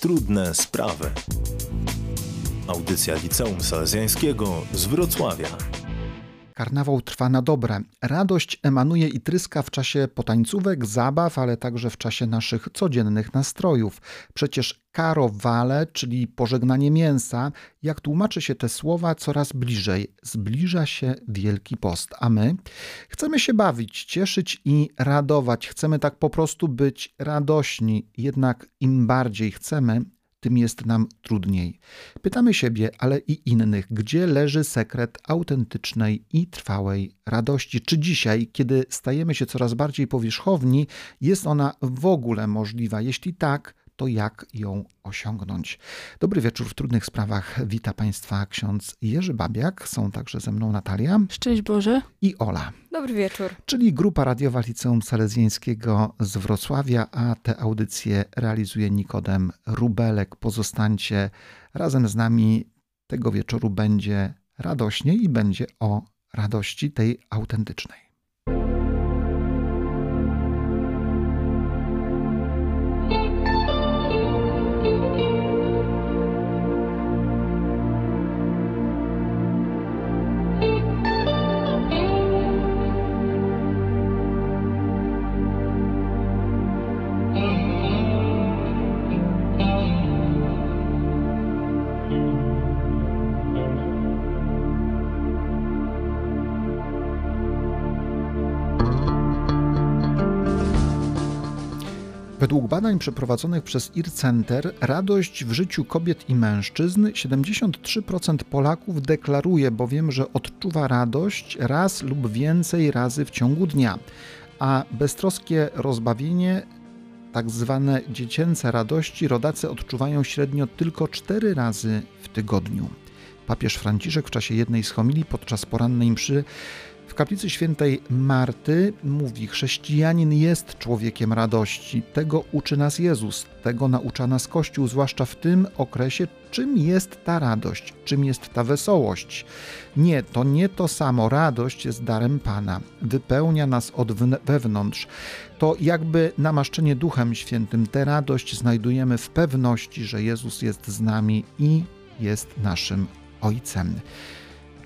Trudne sprawy. Audycja Liceum Salezjańskiego z Wrocławia. Karnawał trwa na dobre. Radość emanuje i tryska w czasie potańcówek, zabaw, ale także w czasie naszych codziennych nastrojów. Przecież karowale, czyli pożegnanie mięsa, jak tłumaczy się te słowa, coraz bliżej. Zbliża się Wielki Post, a my chcemy się bawić, cieszyć i radować. Chcemy tak po prostu być radośni. Jednak im bardziej chcemy, tym jest nam trudniej. Pytamy siebie, ale i innych, gdzie leży sekret autentycznej i trwałej radości? Czy dzisiaj, kiedy stajemy się coraz bardziej powierzchowni, jest ona w ogóle możliwa? Jeśli tak, to jak ją osiągnąć. Dobry wieczór w trudnych sprawach. Wita Państwa ksiądz Jerzy Babiak. Są także ze mną Natalia. Szczęść Boże. I Ola. Dobry wieczór. Czyli grupa radiowa Liceum Salezjańskiego z Wrocławia, a te audycje realizuje Nikodem Rubelek. Pozostańcie razem z nami. Tego wieczoru będzie radośnie i będzie o radości tej autentycznej. Badań przeprowadzonych przez IR Center, radość w życiu kobiet i mężczyzn 73% Polaków deklaruje bowiem, że odczuwa radość raz lub więcej razy w ciągu dnia, a beztroskie rozbawienie, tak zwane dziecięce radości, rodacy odczuwają średnio tylko 4 razy w tygodniu. Papież Franciszek w czasie jednej z homilii podczas porannej mszy kaplicy świętej Marty mówi: Chrześcijanin jest człowiekiem radości. Tego uczy nas Jezus, tego naucza nas Kościół, zwłaszcza w tym okresie, czym jest ta radość, czym jest ta wesołość. Nie, to nie to samo. Radość jest darem Pana, wypełnia nas od wewnątrz. To jakby namaszczenie Duchem Świętym. Tę radość znajdujemy w pewności, że Jezus jest z nami i jest naszym Ojcem.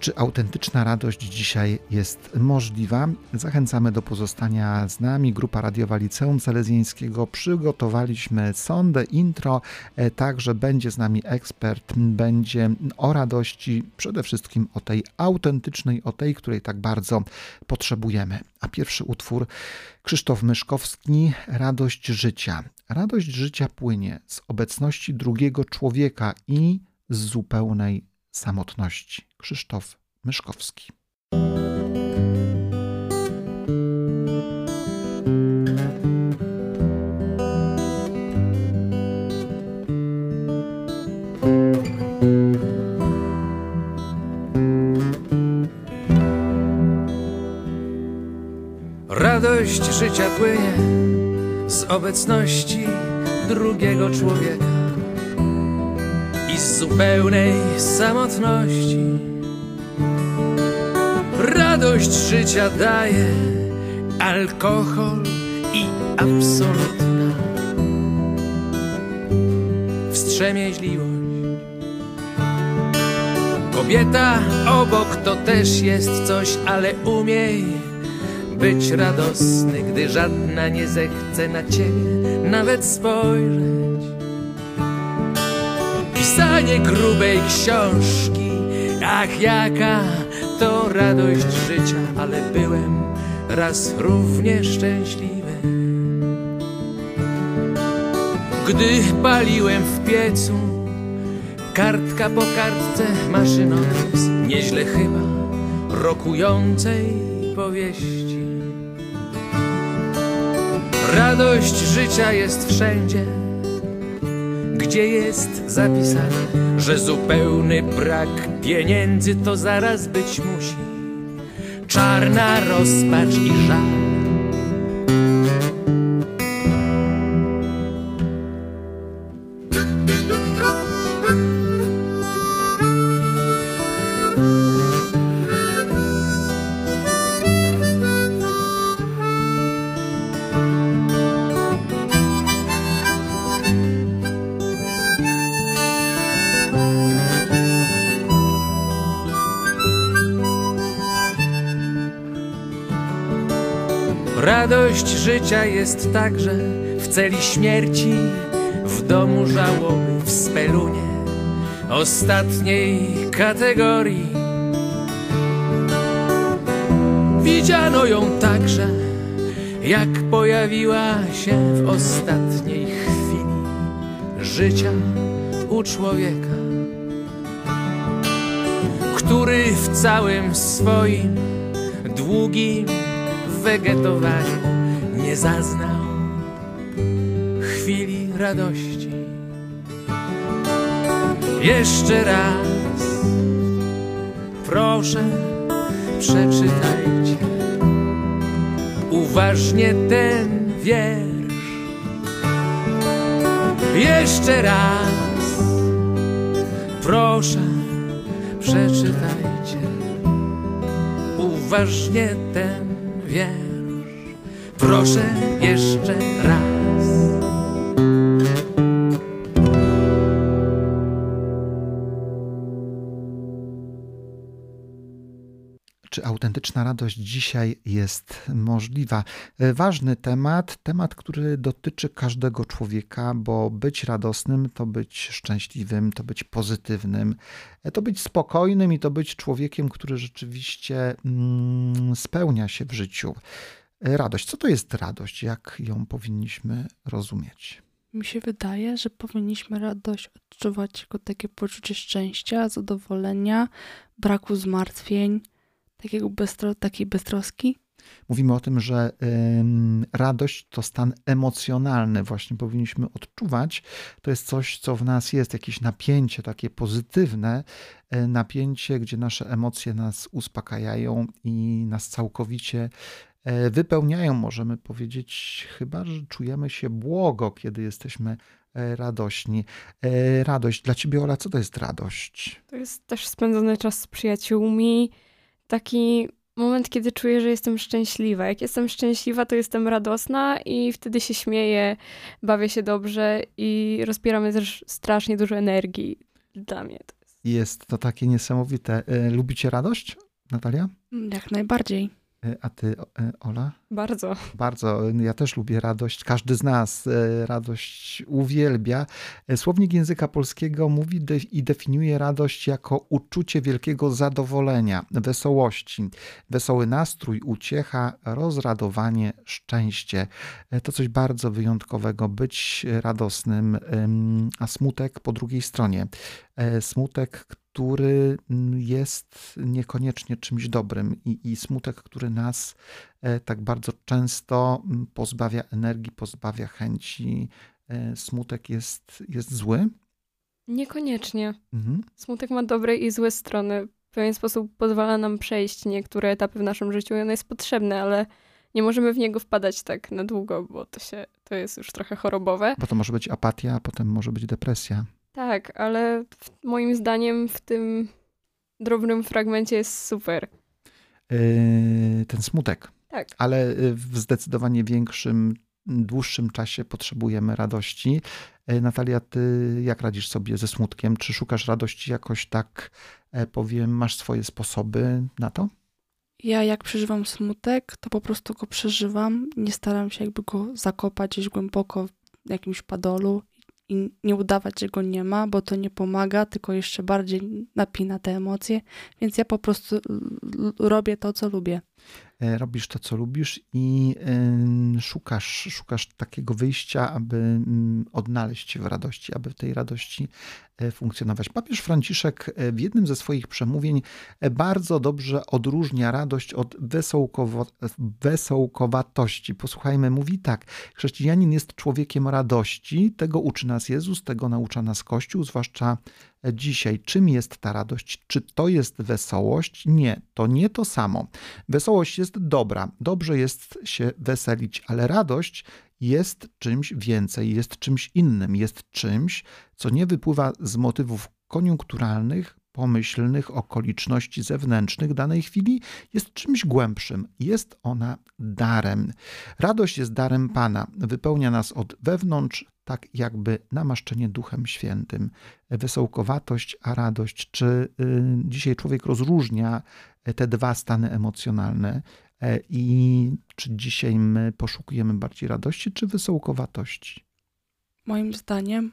Czy autentyczna radość dzisiaj jest możliwa? Zachęcamy do pozostania z nami. Grupa radiowa Liceum Salezjańskiego przygotowaliśmy sondę, intro, e, także będzie z nami ekspert, będzie o radości, przede wszystkim o tej autentycznej, o tej, której tak bardzo potrzebujemy. A pierwszy utwór Krzysztof Myszkowski, Radość życia. Radość życia płynie z obecności drugiego człowieka i z zupełnej samotności. Krzysztof Myszkowski. Radość życia płynie z obecności drugiego człowieka i z zupełnej samotności. Radość życia daje alkohol i absolutna wstrzemięźliwość. Kobieta obok to też jest coś, ale umiej być radosny, gdy żadna nie zechce na ciebie nawet spojrzeć pisanie grubej książki. Ach, jaka to radość życia, ale byłem raz równie szczęśliwy. Gdy paliłem w piecu, kartka po kartce maszynopis, nieźle chyba rokującej powieści. Radość życia jest wszędzie gdzie jest zapisane, że zupełny brak pieniędzy to zaraz być musi. Czarna rozpacz i żal życia jest także w celi śmierci, w domu żałoby, w spelunie ostatniej kategorii. Widziano ją także, jak pojawiła się w ostatniej chwili życia u człowieka, który w całym swoim długim wegetowaniu zaznał chwili radości. Jeszcze raz proszę przeczytajcie uważnie ten wiersz. Jeszcze raz proszę przeczytajcie uważnie ten wiersz. Proszę jeszcze raz. Czy autentyczna radość dzisiaj jest możliwa? E, ważny temat, temat, który dotyczy każdego człowieka, bo być radosnym to być szczęśliwym, to być pozytywnym, e, to być spokojnym i to być człowiekiem, który rzeczywiście mm, spełnia się w życiu. Radość. Co to jest radość? Jak ją powinniśmy rozumieć? Mi się wydaje, że powinniśmy radość odczuwać jako takie poczucie szczęścia, zadowolenia, braku zmartwień, takiego beztro, takiej beztroski? Mówimy o tym, że radość to stan emocjonalny, właśnie powinniśmy odczuwać. To jest coś, co w nas jest, jakieś napięcie takie pozytywne, e, napięcie, gdzie nasze emocje nas uspokajają i nas całkowicie wypełniają, możemy powiedzieć, chyba że czujemy się błogo, kiedy jesteśmy e, radośni. Radość. Dla ciebie, Ola, co to jest radość? To jest też spędzony czas z przyjaciółmi, taki moment, kiedy czuję, że jestem szczęśliwa. Jak jestem szczęśliwa, to jestem radosna i wtedy się śmieję, bawię się dobrze i rozpieramy też strasznie dużo energii dla mnie. To jest. jest to takie niesamowite. E, lubicie radość, Natalia? Jak najbardziej. E, a ty, e, Ola? Bardzo. Bardzo. Ja też lubię radość. Każdy z nas e, radość uwielbia. Słownik języka polskiego mówi i definiuje radość jako uczucie wielkiego zadowolenia, wesołości, wesoły nastrój, uciecha, rozradowanie, szczęście. To coś bardzo wyjątkowego, być radosnym, a smutek po drugiej stronie. Smutek, który mm, jest niekoniecznie czymś dobrym i, i smutek, który nas e, tak bardzo często mm, pozbawia energii, pozbawia chęci. E, smutek jest, jest zły? Niekoniecznie. Mhm. Smutek ma dobre i złe strony. W pewien sposób pozwala nam przejść niektóre etapy w naszym życiu i on jest potrzebny, ale nie możemy w niego wpadać tak na długo, bo to, się, to jest już trochę chorobowe. Bo to może być apatia, a potem może być depresja. Tak, ale w, moim zdaniem w tym drobnym fragmencie jest super. Yy, ten smutek. Tak. Ale y, w zdecydowanie większym, dłuższym czasie potrzebujemy radości. Yy, Natalia, ty jak radzisz sobie ze smutkiem? Czy szukasz radości jakoś tak, e, powiem, masz swoje sposoby na to? Ja jak przeżywam smutek, to po prostu go przeżywam. Nie staram się jakby go zakopać gdzieś głęboko w jakimś padolu i nie udawać, że go nie ma, bo to nie pomaga, tylko jeszcze bardziej napina te emocje. Więc ja po prostu robię to, co lubię. E, robisz to, co lubisz i szukasz, szukasz takiego wyjścia, aby mm, odnaleźć się w radości, aby w tej radości e, funkcjonować. Papież Franciszek e, w jednym ze swoich przemówień bardzo dobrze odróżnia radość od wesołkowo, wesołkowatości. Posłuchajmy, mówi tak: Chrześcijanin jest człowiekiem radości, tego uczy nas Jezus, tego naucza nas Kościół, zwłaszcza dzisiaj. Czym jest ta radość? Czy to jest wesołość? Nie, to nie to samo. Wesołość jest dobra, dobrze jest się weselić, ale radość jest czymś więcej, jest czymś innym, jest czymś, co nie wypływa z motywów koniunkturalnych, pomyślnych okoliczności zewnętrznych danej chwili, jest czymś głębszym. Jest ona darem. Radość jest darem Pana, wypełnia nas od wewnątrz, tak jakby namaszczenie Duchem Świętym. Wesołkowatość, a radość. Czy y, dzisiaj człowiek rozróżnia te dwa stany emocjonalne? E, I czy dzisiaj my poszukujemy bardziej radości, czy wysołkowatości? Moim zdaniem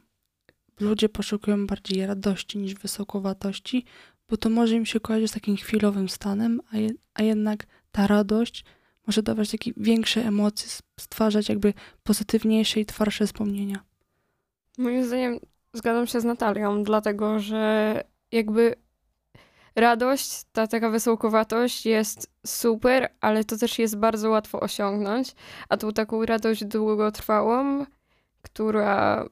ludzie poszukują bardziej radości niż wysokowatości, bo to może im się kojarzyć z takim chwilowym stanem, a, je, a jednak ta radość może dawać takie większe emocje, stwarzać jakby pozytywniejsze i twardsze wspomnienia. Moim zdaniem zgadzam się z Natalią, dlatego że jakby radość, ta taka wesołkowatość jest super, ale to też jest bardzo łatwo osiągnąć, a tą taką radość długotrwałą, która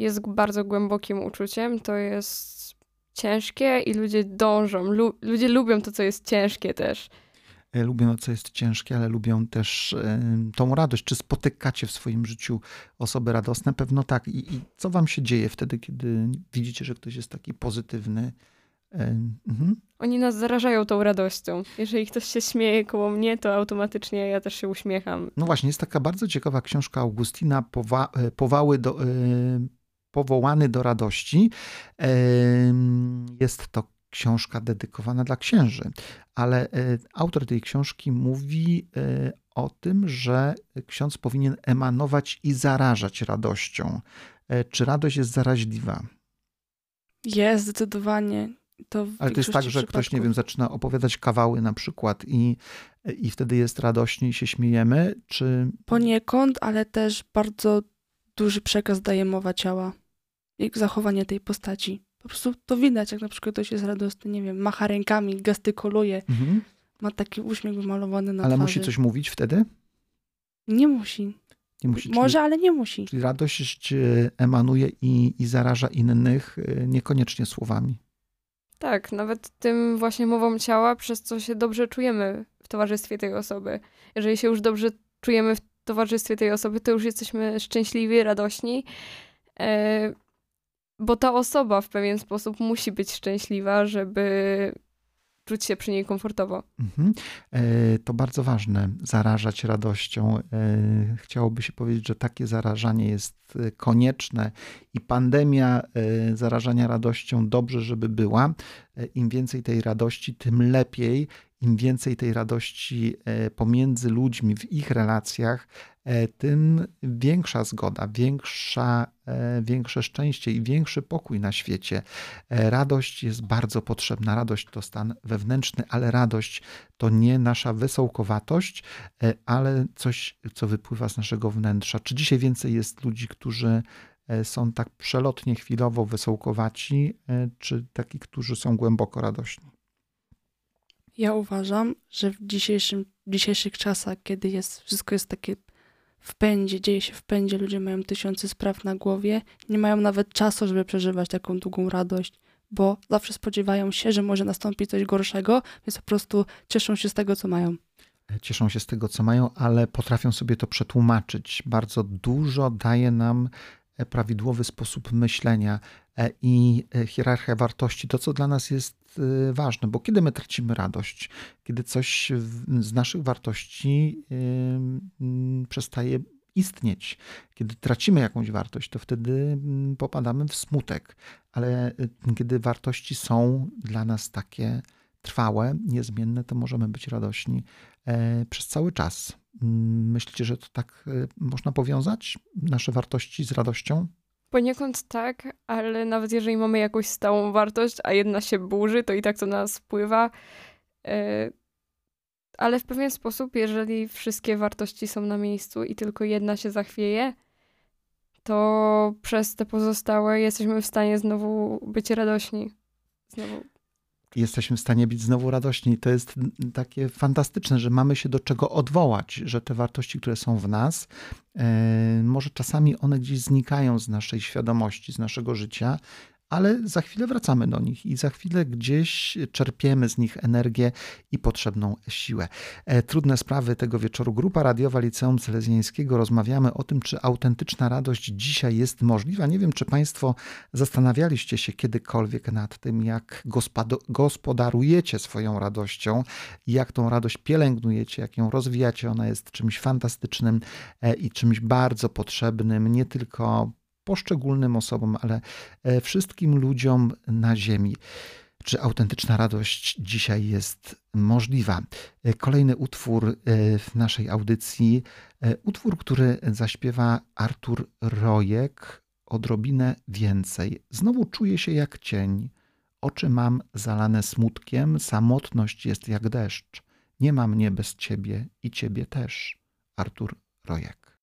jest bardzo głębokim uczuciem, to jest ciężkie i ludzie dążą. Lu ludzie lubią to, co jest ciężkie też. E, lubią to, co jest ciężkie, ale lubią też y, tą radość. Czy spotykacie w swoim życiu osoby radosne? Pewno tak. I, I, co wam się dzieje wtedy, kiedy widzicie, że ktoś jest taki pozytywny? Y. Oni nas zarażają tą radością. Jeżeli ktoś się śmieje koło mnie, to automatycznie ja też się uśmiecham. No właśnie, jest taka bardzo ciekawa książka Augustina Powa Powały do, y, powołany do radości. Jest to książka dedykowana dla księży, ale e, autor tej książki mówi e, o tym, że ksiądz powinien emanować i zarażać radością. E, czy radość jest zaraźliwa? Jest, zdecydowanie. To ale to jest tak, że przypadków. ktoś, nie wiem, zaczyna opowiadać kawały na przykład i, i wtedy jest radośnie i się śmiejemy, czy... Poniekąd, ale też bardzo duży przekaz daje mowa ciała i zachowanie tej postaci. Po prostu to widać, jak na przykład ktoś jest radosny, nie wiem, macha rękami, gestykuluje, mhm. ma taki uśmiech wymalowany na Ale twarzy. musi coś mówić wtedy? Nie musi. Nie musi Może, czyli, ale nie musi. Czyli radość e, emanuje i, i zaraża innych, e, niekoniecznie słowami. Tak, nawet tym właśnie mową ciała, przez co się dobrze czujemy w towarzystwie tej osoby. Jeżeli się już dobrze czujemy w towarzystwie tej osoby, to już jesteśmy szczęśliwi, radośni. E, bo ta osoba w pewien sposób musi być szczęśliwa, żeby czuć się przy niej komfortowo. Mhm. E, to bardzo ważne, zarażać radością. E, chciałoby się powiedzieć, że takie zarażanie jest konieczne i pandemia zarażania radością dobrze, żeby była. Im więcej tej radości, tym lepiej. Im więcej tej radości pomiędzy ludźmi w ich relacjach, E, tym większa zgoda, większa, e, większe szczęście i większy pokój na świecie. E, radość jest bardzo potrzebna. Radość to stan wewnętrzny, ale radość to nie nasza wysołkowatość, ale coś, co wypływa z naszego wnętrza. Czy dzisiaj więcej jest ludzi, którzy są tak przelotnie, chwilowo wysołkowaci, czy taki, którzy są głęboko radośni? Ja uważam, że w dzisiejszym, dzisiejszych czasach, kiedy jest, wszystko jest takie w pędzie, dzieje się w pędzie, ludzie mają tysiące spraw na głowie, nie mają nawet czasu, żeby przeżywać taką długą radość, bo zawsze spodziewają się, że może nastąpić coś gorszego, więc po prostu cieszą się z tego, co mają. Cieszą się z tego, co mają, ale potrafią sobie to przetłumaczyć. Bardzo dużo daje nam e, prawidłowy sposób myślenia e, i e, hierarchia wartości, to co dla nas jest ważne, bo kiedy my tracimy radość, kiedy coś z naszych wartości przestaje istnieć, kiedy tracimy jakąś wartość, to wtedy popadamy w smutek, ale kiedy wartości są dla nas takie trwałe, niezmienne, to możemy być radośni e, przez cały czas. Myślicie, że to tak e, można powiązać nasze wartości z radością? Poniekąd tak, ale nawet jeżeli mamy jakąś stałą wartość, a jedna się burzy, to i tak to nas wpływa. E, ale w pewien sposób, jeżeli wszystkie wartości są na miejscu i tylko jedna się zachwieje, to przez te pozostałe jesteśmy w stanie znowu być radośni. Znowu jesteśmy w stanie być znowu radośni. To jest takie fantastyczne, że mamy się do czego odwołać, że te wartości, które są w nas, e, może czasami one gdzieś znikają z naszej świadomości, z naszego życia, ale za chwilę wracamy do nich i za chwilę gdzieś czerpiemy z nich energię i potrzebną siłę. E, trudne sprawy tego wieczoru. Grupa radiowa Liceum Selezjańskiego. Rozmawiamy o tym, czy autentyczna radość dzisiaj jest możliwa. Nie wiem, czy Państwo zastanawialiście się kiedykolwiek nad tym, jak gospodarujecie swoją radością, jak tą radość pielęgnujecie, jak ją rozwijacie. Ona jest czymś fantastycznym e, i czymś bardzo potrzebnym, nie tylko poszczególnym osobom, ale e, wszystkim ludziom na Ziemi. czy autentyczna radość dzisiaj jest możliwa. Kolejny utwór e, w naszej audycji, e, utwór, który zaśpiewa Artur Rojek, odrobinę więcej. Znowu czuję się jak cień, oczy mam zalane smutkiem, samotność jest jak deszcz. Nie ma mnie bez ciebie i ciebie też. Artur Rojek.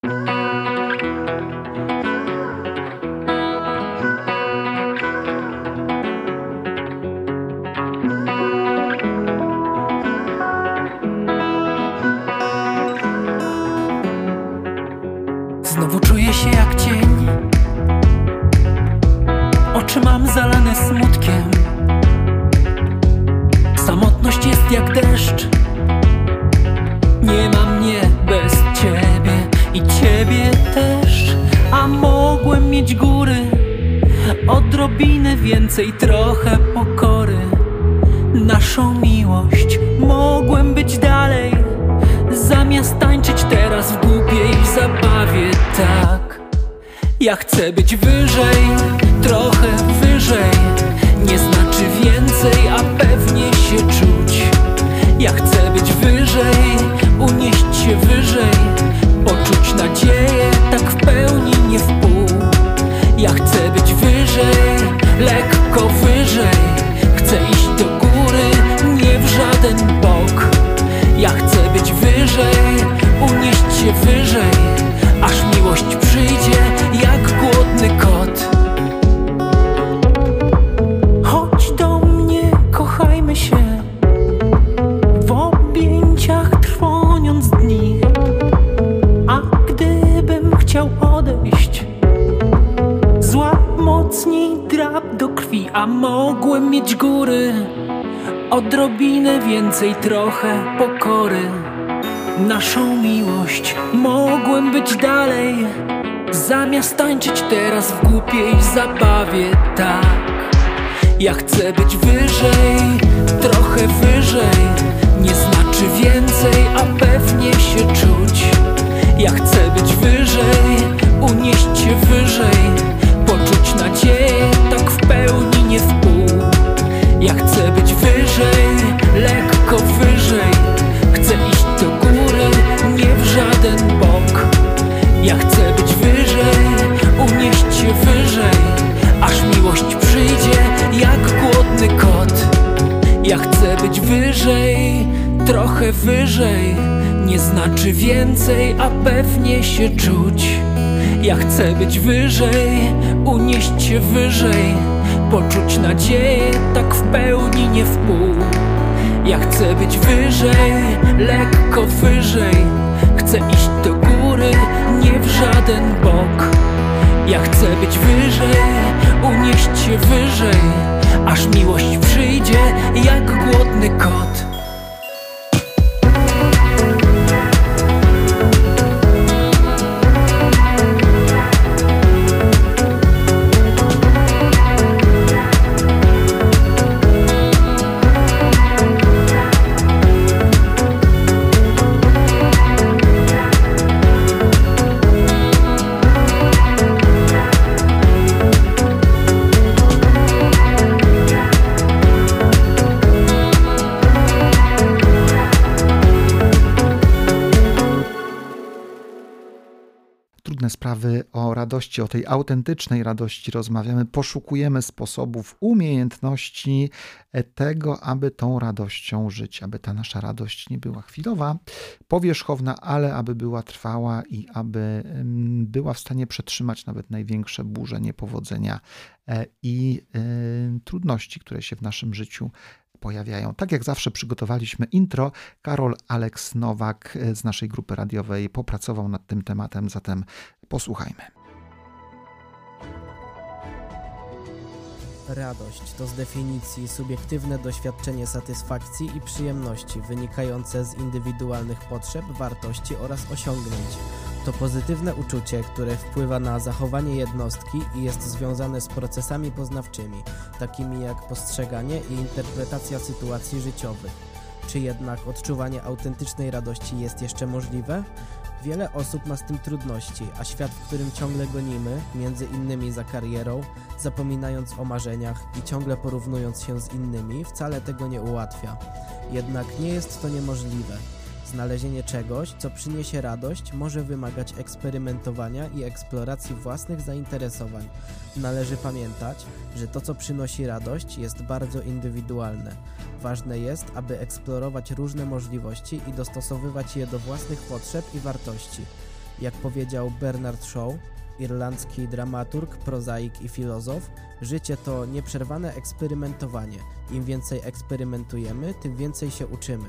Czuję się jak cień. Oczy mam zalane smutkiem. Samotność jest jak deszcz. Nie ma mnie bez ciebie i ciebie też. A mogłem mieć góry Odrobinę więcej, trochę pokory. Naszą miłość Mogłem być dalej Zamiast tańczyć teraz w głupiej zabawie Tak. Ja chcę być wyżej Trochę trochę pokory. Naszą miłość Mogłem być dalej Zamiast tańczyć teraz w głupiej zabawie. Tak Ja chcę być wyżej znaczy więcej A pewnie się czuć. Ja chcę być wyżej Unieść się wyżej Poczuć nadzieję Tak w pełni, nie w pół. Ja chcę być wyżej, lekko wyżej Chcę iść do góry, nie w żaden bok. Ja chcę być wyżej, unieść się wyżej Aż miłość przyjdzie jak głodny kot radości, o tej autentycznej radości rozmawiamy, poszukujemy sposobów, umiejętności e, tego, aby tą radością żyć, aby ta nasza radość nie była chwilowa, powierzchowna, ale aby była trwała i aby była w stanie przetrzymać nawet największe burze, niepowodzenia e, i e, trudności, które się w naszym życiu pojawiają. Tak jak zawsze przygotowaliśmy intro. Karol Aleks Nowak z naszej grupy radiowej popracował nad tym tematem, zatem posłuchajmy. Radość to z definicji subiektywne doświadczenie satysfakcji i przyjemności wynikające z indywidualnych potrzeb, wartości oraz osiągnięć. To pozytywne uczucie, które wpływa na zachowanie jednostki i jest związane z procesami poznawczymi, takimi jak postrzeganie i interpretacja sytuacji życiowych. Czy jednak odczuwanie autentycznej radości jest jeszcze możliwe? Wiele osób ma z tym trudności, a świat, w którym ciągle gonimy, między innymi za karierą, zapominając o marzeniach i ciągle porównując się z innymi, wcale tego nie ułatwia. Jednak nie jest to niemożliwe. Znalezienie czegoś, co przyniesie radość, może wymagać eksperymentowania i eksploracji własnych zainteresowań. Należy pamiętać, że to, co przynosi radość, jest bardzo indywidualne. Ważne jest, aby eksplorować różne możliwości i dostosowywać je do własnych potrzeb i wartości. Jak powiedział Bernard Shaw, irlandzki dramaturg, prozaik i filozof, życie to nieprzerwane eksperymentowanie. Im więcej eksperymentujemy, tym więcej się uczymy.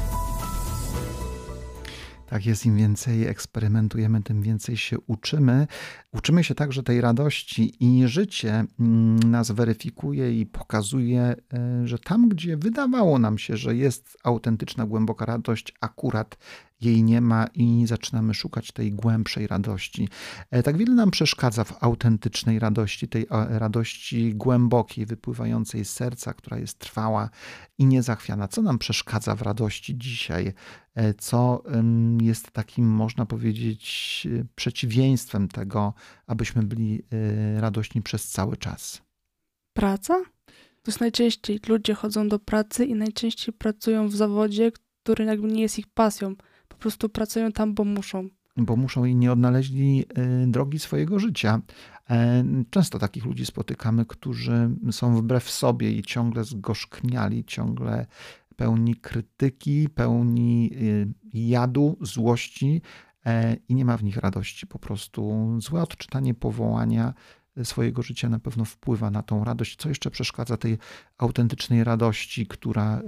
Tak jest, im więcej eksperymentujemy, tym więcej się uczymy. Uczymy się także tej radości i życie mm, nas weryfikuje i pokazuje, e, że tam, gdzie wydawało nam się, że jest autentyczna, głęboka radość, akurat jej nie ma i zaczynamy szukać tej głębszej radości. E, tak wiele nam przeszkadza w autentycznej radości, tej radości głębokiej, wypływającej z serca, która jest trwała i niezachwiana. Co nam przeszkadza w radości dzisiaj? E, co jest takim, można powiedzieć, przeciwieństwem tego, abyśmy byli e, radośni przez cały czas? Praca? To jest najczęściej ludzie chodzą do pracy i najczęściej pracują w zawodzie, który jakby nie jest ich pasją prostu pracują tam, bo muszą. Bo muszą i nie odnaleźli drogi swojego życia. E, często takich ludzi spotykamy, którzy są wbrew sobie i ciągle zgorzkniali, ciągle pełni krytyki, pełni y, jadu, złości e, i nie ma w nich radości. Po prostu złe odczytanie powołania swojego życia na pewno wpływa na tą radość. Co jeszcze przeszkadza tej autentycznej radości, która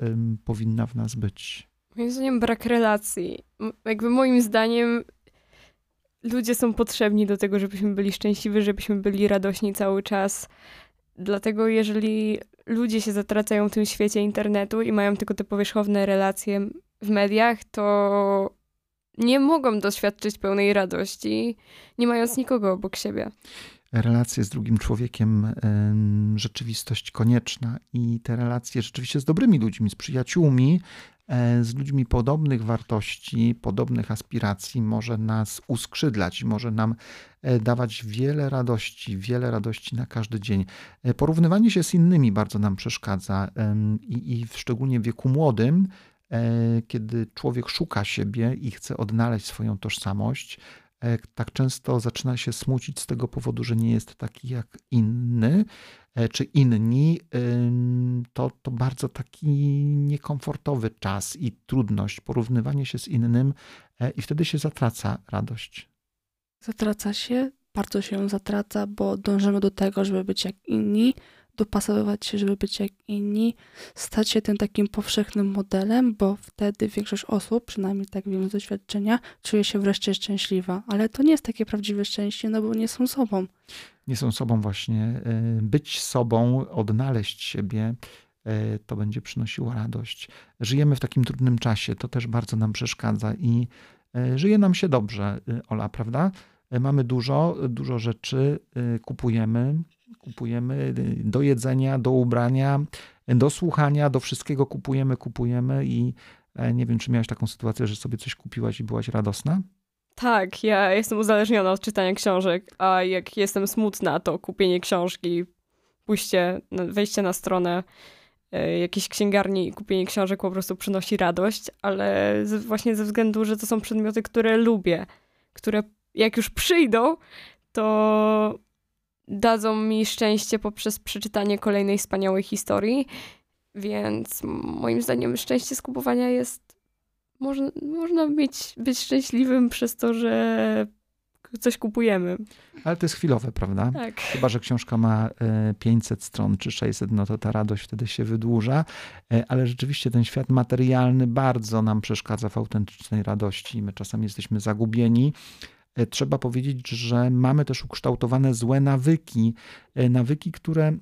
powinna w nas być? Moim zdaniem brak relacji. Jakby moim zdaniem ludzie są potrzebni do tego, żebyśmy byli szczęśliwi, żebyśmy byli radośni cały czas. Dlatego jeżeli ludzie się zatracają w tym świecie internetu i mają tylko te powierzchowne relacje w mediach, to nie mogą doświadczyć pełnej radości, nie mając nikogo obok siebie. Relacje z drugim człowiekiem, rzeczywistość konieczna i te relacje rzeczywiście z dobrymi ludźmi, z przyjaciółmi, z ludźmi podobnych wartości, podobnych aspiracji może nas uskrzydlać, może nam e, dawać wiele radości, wiele radości na każdy dzień. E, porównywanie się z innymi bardzo nam przeszkadza i, i szczególnie w wieku młodym, kiedy człowiek szuka siebie i chce odnaleźć swoją tożsamość, tak często zaczyna się smucić z tego powodu, że nie jest taki jak inny, E, czy inni, to, to bardzo taki niekomfortowy czas i trudność, porównywanie się z innym, e, i wtedy się zatraca radość. Zatraca się, bardzo się zatraca, bo dążymy do tego, żeby być jak inni, dopasowywać się, żeby być jak inni, stać się tym takim powszechnym modelem, bo wtedy większość osób, przynajmniej tak wiem z doświadczenia, czuje się wreszcie szczęśliwa. Ale to nie jest takie prawdziwe szczęście, no bo nie są sobą. Nie są sobą właśnie. E, być sobą, odnaleźć siebie, e, to będzie przynosiło radość. Żyjemy w takim trudnym czasie, to też bardzo nam przeszkadza i e, żyje nam się dobrze, Ola, prawda? Mamy dużo, dużo rzeczy, kupujemy, kupujemy do jedzenia, do ubrania, do słuchania, do wszystkiego kupujemy, kupujemy i e, nie wiem, czy miałaś taką sytuację, że sobie coś kupiłaś i byłaś radosna? Tak, ja jestem uzależniona od czytania książek, a jak jestem smutna, to kupienie książki, pójście, wejście na stronę e, jakiejś księgarni i kupienie książek po prostu przynosi radość, ale właśnie ze względu, że to są przedmioty, które lubię, które jak już przyjdą, to dadzą mi szczęście poprzez przeczytanie kolejnej wspaniałej historii. Więc moim zdaniem szczęście z kupowania jest. Można, można być, być szczęśliwym przez to, że coś kupujemy. Ale to jest chwilowe, prawda? Tak. Chyba, że książka ma 500 e, stron czy 600, no to ta radość wtedy się wydłuża. E, ale rzeczywiście ten świat materialny bardzo nam przeszkadza w autentycznej radości. My czasami jesteśmy zagubieni trzeba powiedzieć, że mamy też ukształtowane złe nawyki, e, nawyki, które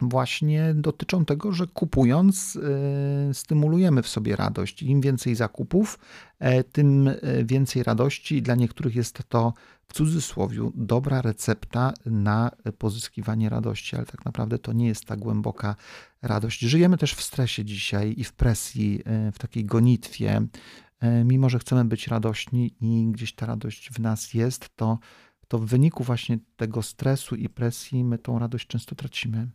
właśnie dotyczą tego, że kupując e, stymulujemy w sobie radość. Im więcej zakupów, tym więcej radości i dla niektórych jest to w cudzysłowie dobra recepta na pozyskiwanie radości, ale tak naprawdę to nie jest ta głęboka radość. Żyjemy też w stresie dzisiaj i w presji, w takiej gonitwie, e, mimo że chcemy być radośni i gdzieś ta radość w nas jest, to, to w wyniku właśnie tego stresu i presji my tą radość często tracimy.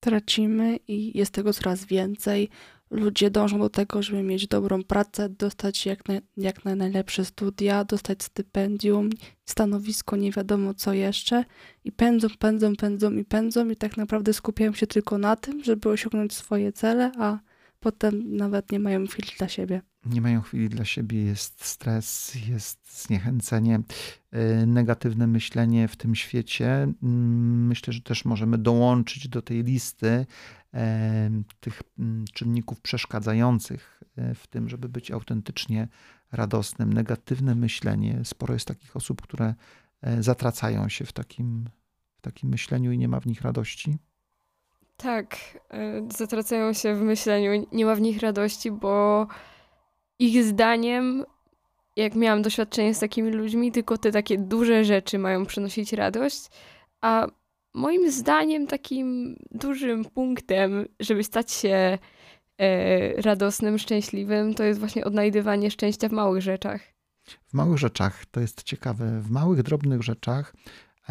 Tracimy i jest tego coraz więcej. Ludzie dążą do tego, żeby mieć dobrą pracę, dostać jak, na, jak na najlepsze studia, dostać stypendium, stanowisko, nie wiadomo co jeszcze. I pędzą, pędzą, pędzą i pędzą i tak naprawdę skupiają się tylko na tym, żeby osiągnąć swoje cele, a potem nawet nie mają chwili dla siebie. Nie mają chwili dla siebie, jest stres, jest zniechęcenie, y, negatywne myślenie w tym świecie. Mm, myślę, że też możemy dołączyć do tej listy tych mm, czynników przeszkadzających e, w tym, żeby być autentycznie radosnym. Negatywne myślenie. Sporo jest takich osób, które zatracają się w takim, w takim myśleniu i nie ma w nich radości. Tak, e, zatracają się w myśleniu, nie ma w nich radości, bo ich zdaniem, jak miałam doświadczenie z takimi ludźmi, tylko te takie duże rzeczy mają przynosić radość, a moim zdaniem takim dużym punktem, żeby stać się e, radosnym, szczęśliwym, to jest właśnie odnajdywanie szczęścia w małych rzeczach. W małych rzeczach, to jest ciekawe, w małych, drobnych rzeczach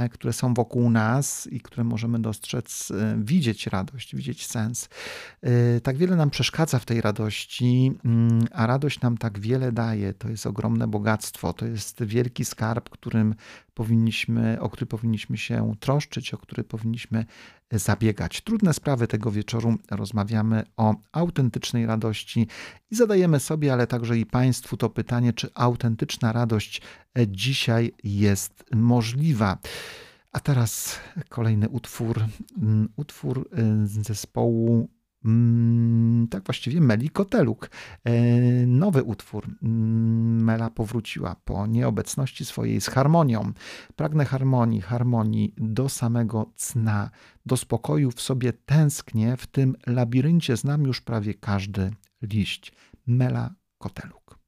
które są wokół nas i które możemy dostrzec, e, widzieć radość, widzieć sens. E, tak wiele nam przeszkadza w tej radości, mm, a radość nam tak wiele daje. To jest ogromne bogactwo, to jest wielki skarb, którym powinniśmy, o który powinniśmy się troszczyć, o który powinniśmy zabiegać. Trudne sprawy tego wieczoru rozmawiamy o autentycznej radości i zadajemy sobie, ale także i Państwu to pytanie, czy autentyczna radość dzisiaj jest możliwa. A teraz kolejny utwór, mm, utwór y, zespołu tak właściwie Meli Koteluk. E, nowy utwór. Mm, Mela powróciła po nieobecności swojej z harmonią. Pragnę harmonii, harmonii do samego cna, do spokoju w sobie tęsknię, w tym labiryncie znam już prawie każdy liść. Mela Koteluk.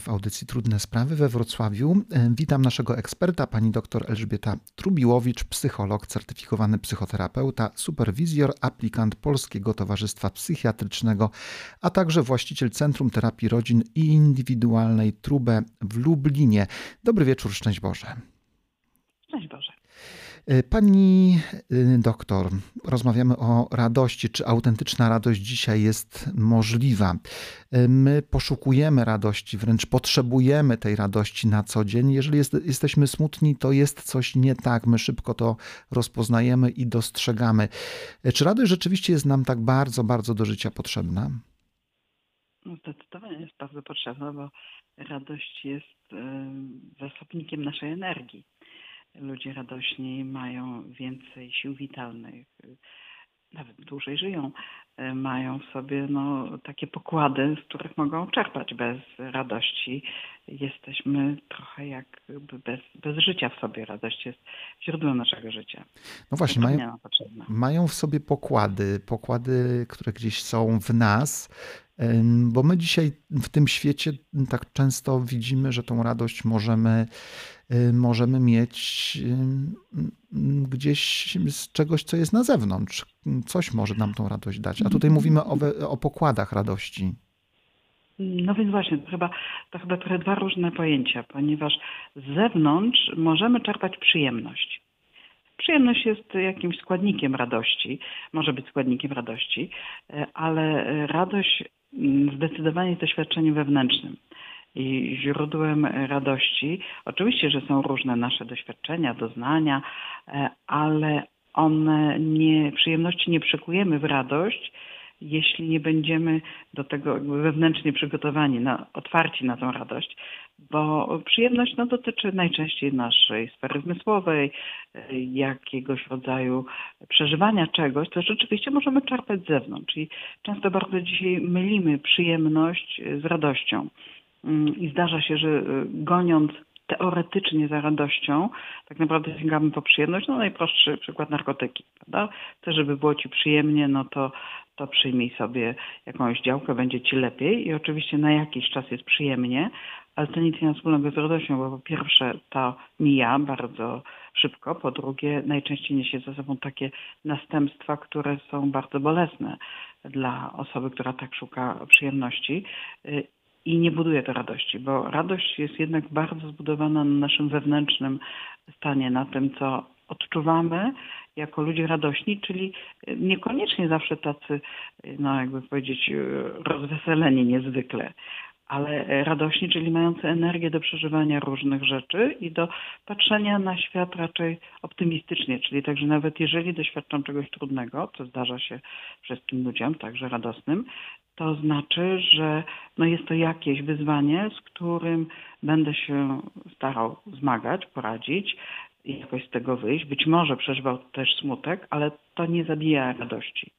W audycji Trudne Sprawy we Wrocławiu. Witam naszego eksperta, pani dr Elżbieta Trubiłowicz, psycholog, certyfikowany psychoterapeuta, superwizjor, aplikant Polskiego Towarzystwa Psychiatrycznego, a także właściciel Centrum Terapii Rodzin i Indywidualnej Trubę w Lublinie. Dobry wieczór, szczęść Boże. Szczęść Boże. E, pani y, doktor, rozmawiamy o radości. Czy autentyczna radość dzisiaj jest możliwa? E, my poszukujemy radości, wręcz potrzebujemy tej radości na co dzień. Jeżeli jest, jesteśmy smutni, to jest coś nie tak. My szybko to rozpoznajemy i dostrzegamy. Czy radość rzeczywiście jest nam tak bardzo, bardzo do życia potrzebna? No zdecydowanie jest bardzo potrzebna, bo radość jest zasobnikiem naszej energii ludzie radośni mają więcej sił witalnych, nawet dłużej żyją, mają w sobie no, takie pokłady, z których mogą czerpać bez radości. Jesteśmy trochę jakby bez, bez życia w sobie. Radość jest źródłem naszego życia. No właśnie, mają, mają w sobie pokłady, pokłady, które gdzieś są w nas, bo my dzisiaj w tym świecie tak często widzimy, że tą radość możemy możemy mieć y, gdzieś z czegoś, co jest na zewnątrz. Coś może nam tą radość dać. A tutaj mówimy o, o pokładach radości. No więc właśnie, to chyba, to chyba trochę dwa różne pojęcia, ponieważ z zewnątrz możemy czerpać przyjemność. Przyjemność jest jakimś składnikiem radości, może być składnikiem radości, y, ale radość mm, zdecydowanie jest doświadczeniem wewnętrznym i źródłem radości. Oczywiście, że są różne nasze doświadczenia, doznania, e, ale one nie, przyjemności nie przekujemy w radość, jeśli nie będziemy do tego wewnętrznie przygotowani, na, otwarci na tą radość, bo przyjemność no, dotyczy najczęściej naszej sfery zmysłowej, e, jakiegoś rodzaju przeżywania czegoś, co rzeczywiście możemy czerpać z zewnątrz. I często bardzo dzisiaj mylimy przyjemność z radością. Mm, i zdarza się, że y, goniąc teoretycznie za radością, tak naprawdę sięgamy po przyjemność. No najprostszy przykład narkotyki, prawda? Chcesz, żeby było ci przyjemnie, no to, to przyjmij sobie jakąś działkę, będzie ci lepiej i oczywiście na jakiś czas jest przyjemnie, ale to nic nie ma wspólnego z radością, bo po pierwsze to mija bardzo szybko, po drugie najczęściej niesie ze sobą takie następstwa, które są bardzo bolesne dla osoby, która tak szuka przyjemności y, i nie buduje to radości, bo radość jest jednak bardzo zbudowana na naszym wewnętrznym stanie, na tym, co odczuwamy jako ludzie radośni, czyli niekoniecznie zawsze tacy, no jakby powiedzieć, rozweseleni niezwykle, ale radośni, czyli mający energię do przeżywania różnych rzeczy i do patrzenia na świat raczej optymistycznie, czyli także nawet jeżeli doświadczam czegoś trudnego, co zdarza się wszystkim ludziom, także radosnym, to znaczy, że no jest to jakieś wyzwanie, z którym będę się starał zmagać, poradzić jakoś z tego wyjść. Być może przeżywał też smutek, ale to nie zabija radości.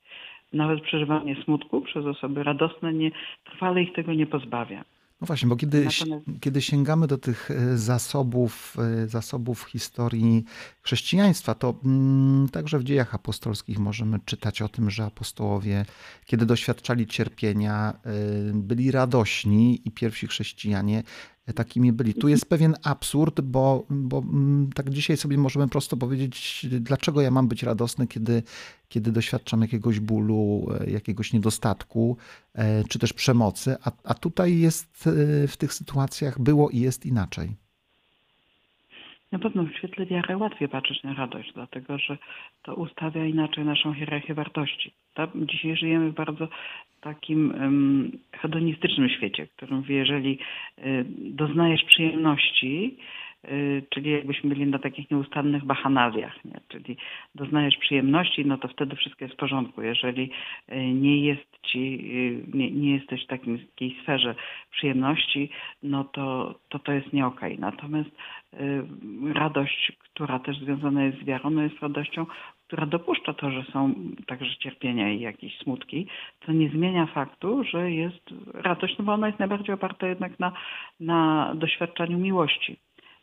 Nawet przeżywanie smutku przez osoby radosne nie, trwale ich tego nie pozbawia. No właśnie, bo kiedy, Natomiast... kiedy sięgamy do tych e, zasobów, e, zasobów historii chrześcijaństwa, to mm, także w dziejach apostolskich możemy czytać o tym, że apostołowie, kiedy doświadczali cierpienia, e, byli radośni i pierwsi chrześcijanie takimi byli. Tu jest pewien absurd, bo, bo mm, tak dzisiaj sobie możemy prosto powiedzieć, dlaczego ja mam być radosny, kiedy, kiedy doświadczam jakiegoś bólu, e, jakiegoś niedostatku, e, czy też przemocy, a, a tutaj jest e, w tych sytuacjach było i jest inaczej. Na pewno w świetle wiary łatwiej patrzeć na radość, dlatego że to ustawia inaczej naszą hierarchię wartości. Dzisiaj żyjemy w bardzo takim hedonistycznym świecie, w którym jeżeli y, doznajesz przyjemności, y, czyli jakbyśmy byli na takich nieustannych bachanaliach, nie? czyli doznajesz przyjemności, no to wtedy wszystko jest w porządku. Jeżeli y, nie jest ci, nie, nie jesteś w takiej sferze przyjemności, no to to, to jest nie okej. Okay. Natomiast radość, która też związana jest z wiarą, no jest radością, która dopuszcza to, że są także cierpienia i jakieś smutki, to nie zmienia faktu, że jest radość, no bo ona jest najbardziej oparta jednak na, na doświadczaniu miłości.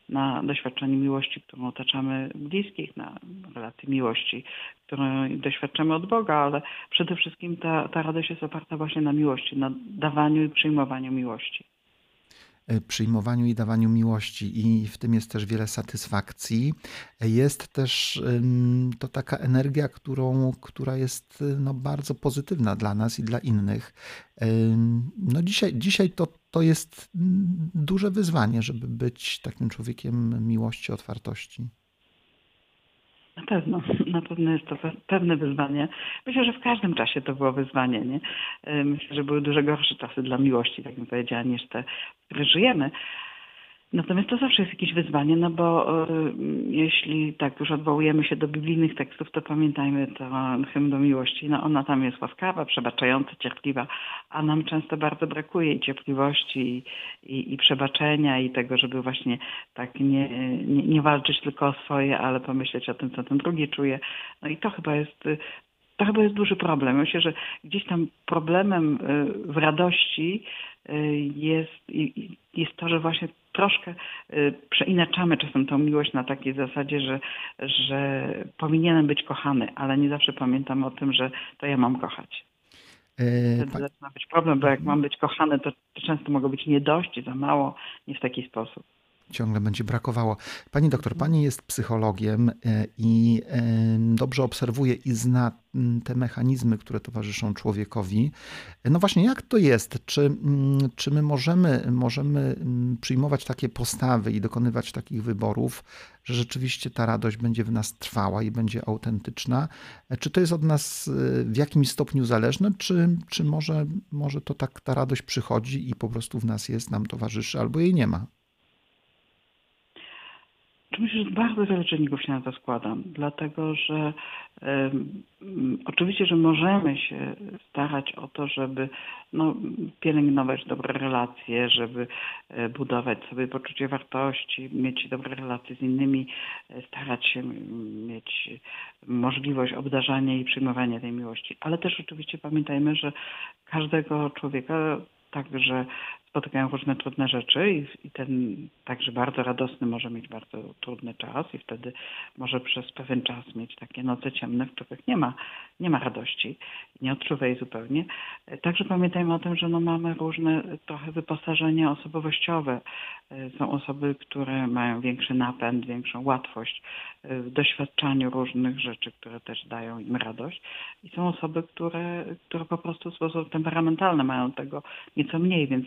Na doświadczeniu miłości, którą otaczamy bliskich, na relacji miłości, którą doświadczamy od Boga, ale przede wszystkim ta, ta radość jest oparta właśnie na miłości, na dawaniu i przyjmowaniu miłości. E, przyjmowaniu i dawaniu miłości i w tym jest też wiele satysfakcji. Jest też to taka energia, którą, która jest no, bardzo pozytywna dla nas i dla innych. No dzisiaj, dzisiaj to, to jest duże wyzwanie, żeby być takim człowiekiem miłości, otwartości. Na pewno, na pewno jest to pewne wyzwanie. Myślę, że w każdym czasie to było wyzwanie. Nie? Myślę, że były dużo gorsze czasy dla miłości, tak bym powiedziała, niż te, w których żyjemy. Natomiast to zawsze jest jakieś wyzwanie, no bo y, jeśli tak już odwołujemy się do biblijnych tekstów, to pamiętajmy to hymn do miłości. No ona tam jest łaskawa, przebaczająca, cierpliwa, a nam często bardzo brakuje i cierpliwości, i, i, i przebaczenia, i tego, żeby właśnie tak nie, nie, nie walczyć tylko o swoje, ale pomyśleć o tym, co ten drugi czuje. No i to chyba jest to chyba jest duży problem. Myślę, że gdzieś tam problemem y, w radości y, jest, jest to, że właśnie troszkę y, przeinaczamy czasem tą miłość na takiej zasadzie, że, że powinienem być kochany, ale nie zawsze pamiętam o tym, że to ja mam kochać. E, Wtedy zaczyna być problem, bo jak mam być kochany, to, to często mogą być nie dość, za mało, nie w taki sposób ciągle będzie brakowało. Pani doktor, pani jest psychologiem e, i e, dobrze obserwuje i zna te mechanizmy, które towarzyszą człowiekowi. No właśnie, jak to jest? Czy, czy my możemy, możemy przyjmować takie postawy i dokonywać takich wyborów, że rzeczywiście ta radość będzie w nas trwała i będzie autentyczna? Czy to jest od nas e, w jakimś stopniu zależne, czy, czy może, może to tak ta radość przychodzi i po prostu w nas jest, nam towarzyszy, albo jej nie ma? Myślę, że bardzo wiele czynników się na to składam, dlatego że um, oczywiście, że możemy się starać o to, żeby no, pielęgnować dobre relacje, żeby e, budować sobie poczucie wartości, mieć dobre relacje z innymi, e, starać się mieć możliwość obdarzania i przyjmowania tej miłości. Ale też oczywiście pamiętajmy, że każdego człowieka także spotykają różne trudne rzeczy i, i, ten także bardzo radosny może mieć bardzo trudny czas i wtedy może przez pewien czas mieć takie noce ciemne, w których nie ma, nie ma radości, nie odczuwa jej zupełnie. Także pamiętajmy o tym, że no mamy różne trochę wyposażenia osobowościowe. Są osoby, które mają większy napęd, większą łatwość w doświadczaniu różnych rzeczy, które też dają im radość. I są osoby, które, które po prostu w sposób temperamentalny mają tego nieco mniej, więc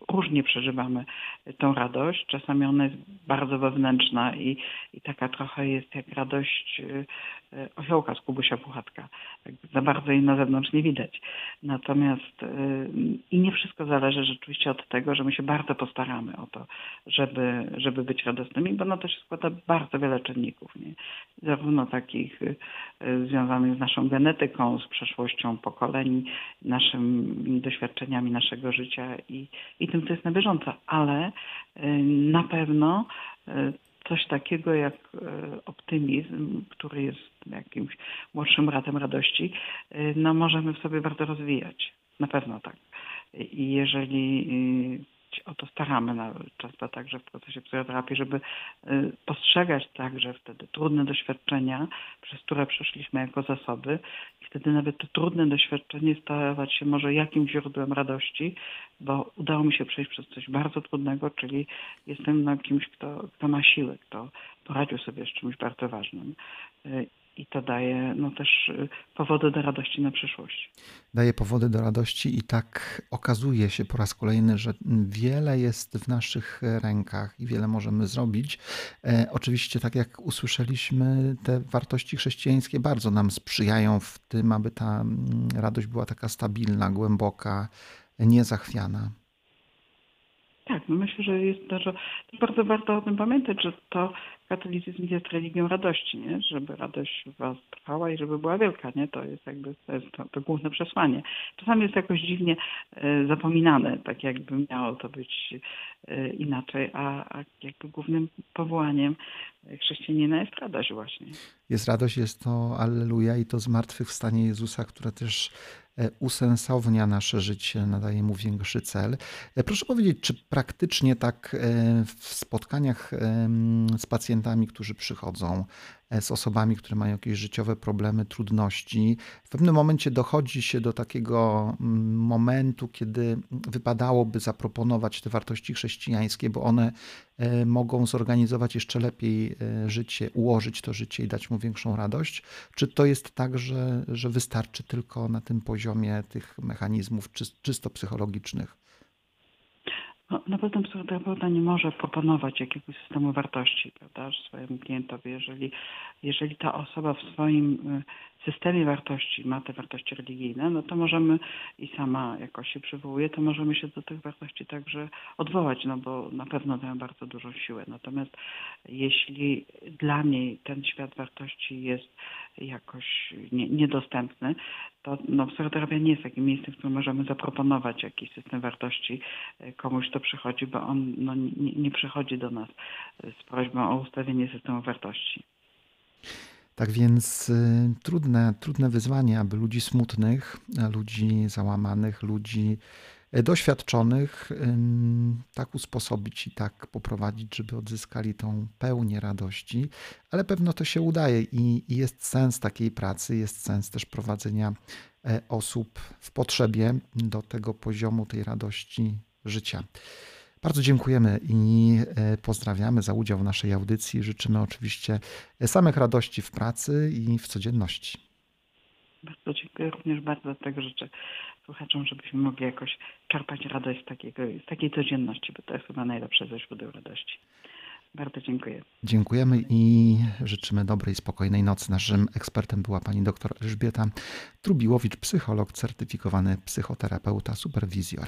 różnie przeżywamy tą radość. Czasami ona jest bardzo wewnętrzna i, i taka trochę jest jak radość y, y, osiołka z Kubusia Puchatka. Za bardzo jej na zewnątrz nie widać. Natomiast y, i nie wszystko zależy rzeczywiście od tego, że my się bardzo postaramy o to, żeby, żeby być radosnymi, bo na to się składa bardzo wiele czynników. Nie? Zarówno takich związanych z naszą genetyką, z przeszłością pokoleń, naszymi doświadczeniami naszego życia i, i tym, co jest na bieżąco, ale y, na pewno y, coś takiego jak y, optymizm, który jest jakimś młodszym bratem radości, no możemy w sobie bardzo rozwijać. Na pewno tak. I jeżeli o to staramy na, często także w procesie psychoterapii, żeby postrzegać także wtedy trudne doświadczenia, przez które przeszliśmy jako zasoby wtedy nawet to trudne doświadczenie stawać się może jakimś źródłem radości, bo udało mi się przejść przez coś bardzo trudnego, czyli jestem no, kimś, kto, kto ma siłę, kto poradził sobie z czymś bardzo ważnym i to daje no, też y, powody do radości na przyszłość. Daje powody do radości i tak okazuje się po raz kolejny, że wiele jest w naszych rękach i wiele możemy zrobić. E, oczywiście, tak jak usłyszeliśmy, te wartości chrześcijańskie bardzo nam sprzyjają w tym, aby ta mm, radość była taka stabilna, głęboka, niezachwiana. Tak, no myślę, że jest to, bardzo warto o tym pamiętać, że to katolicyzm jest religią radości, nie? żeby radość w was trwała i żeby była wielka. Nie? To jest jakby to, jest to, to główne przesłanie. Czasami jest jakoś dziwnie e, zapominane, tak jakby miało to być e, inaczej, a, a jakby głównym powołaniem chrześcijanina jest radość właśnie. Jest radość, jest to Alleluja i to zmartwychwstanie Jezusa, które też E, usensownia nasze życie, nadaje mu większy cel. E, proszę powiedzieć, czy praktycznie tak e, w spotkaniach z pacjentami, którzy przychodzą, e, z osobami, które mają jakieś życiowe problemy, trudności. W pewnym momencie dochodzi się do takiego mm, momentu, kiedy wypadałoby zaproponować te wartości chrześcijańskie, bo one e, mogą zorganizować jeszcze lepiej e, życie, ułożyć to życie i dać mu większą radość. Czy to jest tak, że, że wystarczy tylko na tym poziomie tych mechanizmów czysto psychologicznych? No, na pewno psychoterapeuta nie może proponować jakiegoś systemu wartości prawda, swojemu klientowi. Jeżeli, jeżeli ta osoba w swoim y, systemie wartości ma te wartości religijne, no to możemy i sama jakoś się przywołuje, to możemy się do tych wartości także odwołać, no bo na pewno dają bardzo dużą siłę. Natomiast jeśli dla niej ten świat wartości jest jakoś nie, niedostępny, to no, psychoterapia nie jest takim miejscem, w którym możemy zaproponować jakiś system wartości e, komuś, kto przychodzi, bo on no, nie, nie przychodzi do nas z prośbą o ustawienie systemu wartości. Tak więc y, trudne, trudne wyzwanie, aby ludzi smutnych, ludzi załamanych, ludzi e, doświadczonych tak usposobić i tak poprowadzić, żeby odzyskali tą pełnię radości, ale pewno to się udaje i, i jest sens takiej pracy, jest sens też prowadzenia e, osób w potrzebie do tego poziomu tej radości życia. Bardzo dziękujemy i e, pozdrawiamy za udział w naszej audycji. Życzymy oczywiście samych radości w pracy i w codzienności. Bardzo dziękuję. Również bardzo tego życzę słuchaczom, żebyśmy mogli jakoś czerpać radość z, takiego, z takiej codzienności, bo to jest chyba najlepsze ze źródeł radości. Bardzo dziękuję. Dziękujemy i życzymy dobrej, spokojnej nocy. Naszym ekspertem była pani dr Elżbieta Trubiłowicz, psycholog, certyfikowany psychoterapeuta, superwizjor.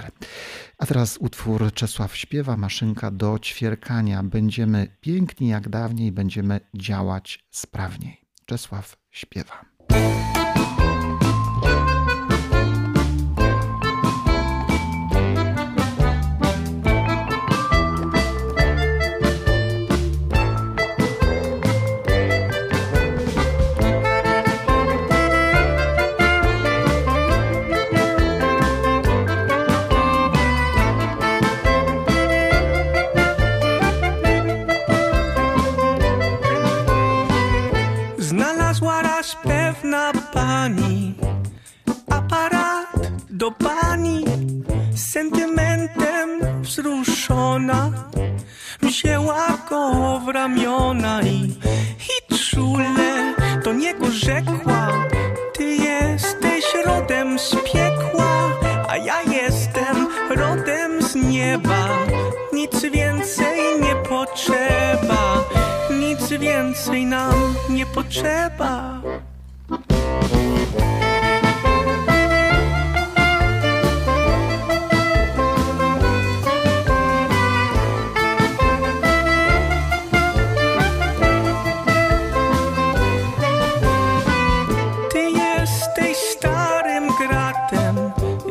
A teraz utwór Czesław śpiewa, maszynka do ćwierkania. Będziemy piękni jak dawniej, będziemy działać sprawniej. Czesław śpiewa. Więcej nam nie potrzeba ty jesteś starym gratem,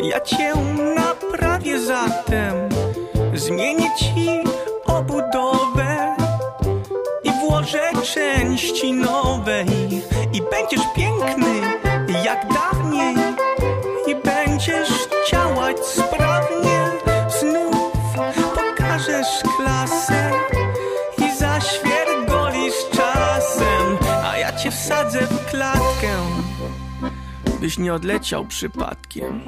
ja cię naprawię zatem. Zmienię części nowej i będziesz piękny jak dawniej i będziesz działać sprawnie. Znów pokażesz klasę i zaświergolisz czasem, a ja cię wsadzę w klatkę, byś nie odleciał przypadkiem.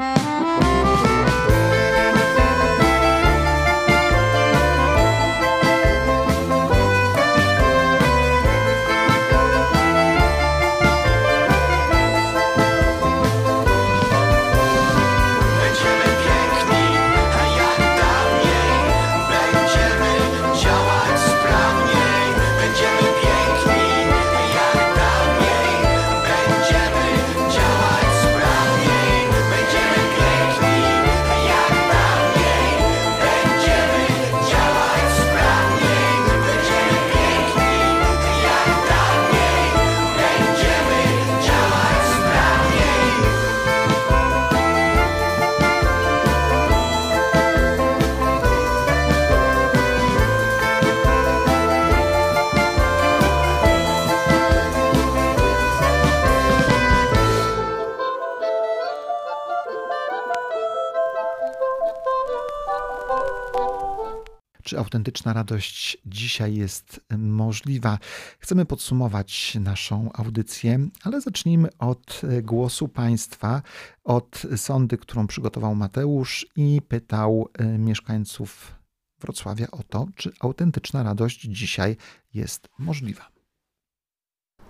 Czy autentyczna radość dzisiaj jest możliwa? Chcemy podsumować naszą audycję, ale zacznijmy od głosu Państwa, od sondy, którą przygotował Mateusz i pytał e, mieszkańców Wrocławia o to, czy autentyczna radość dzisiaj jest możliwa.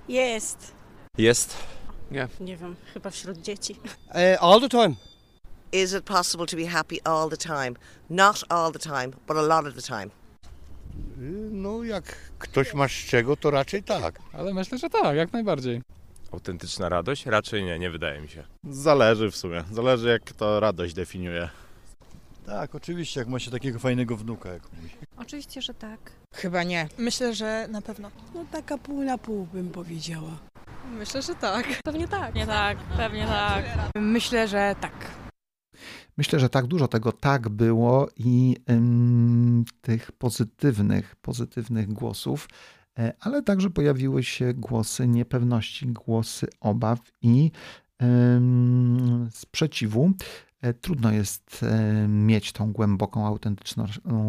Jest. Jest. Nie. Nie wiem, chyba wśród dzieci. Uh, all the time. Is it possible to be happy all the time? Not all the time, but a lot of the time. No, jak ktoś ma z czego, to raczej tak. Ale myślę, że tak, jak najbardziej. Autentyczna radość? Raczej nie, nie wydaje mi się. Zależy w sumie. Zależy jak to radość definiuje. Tak, oczywiście, jak ma się takiego fajnego wnuka jak mój. Oczywiście, że tak. Chyba nie. Myślę, że na pewno. No taka pół na pół bym powiedziała. Myślę, że tak. Pewnie tak. Nie tak, pewnie tak. Myślę, że tak. Myślę, że tak dużo tego tak było i tych pozytywnych, pozytywnych głosów, e, ale także pojawiły się głosy niepewności, głosy obaw i sprzeciwu. E, Trudno jest e, mieć tą głęboką, autentyczną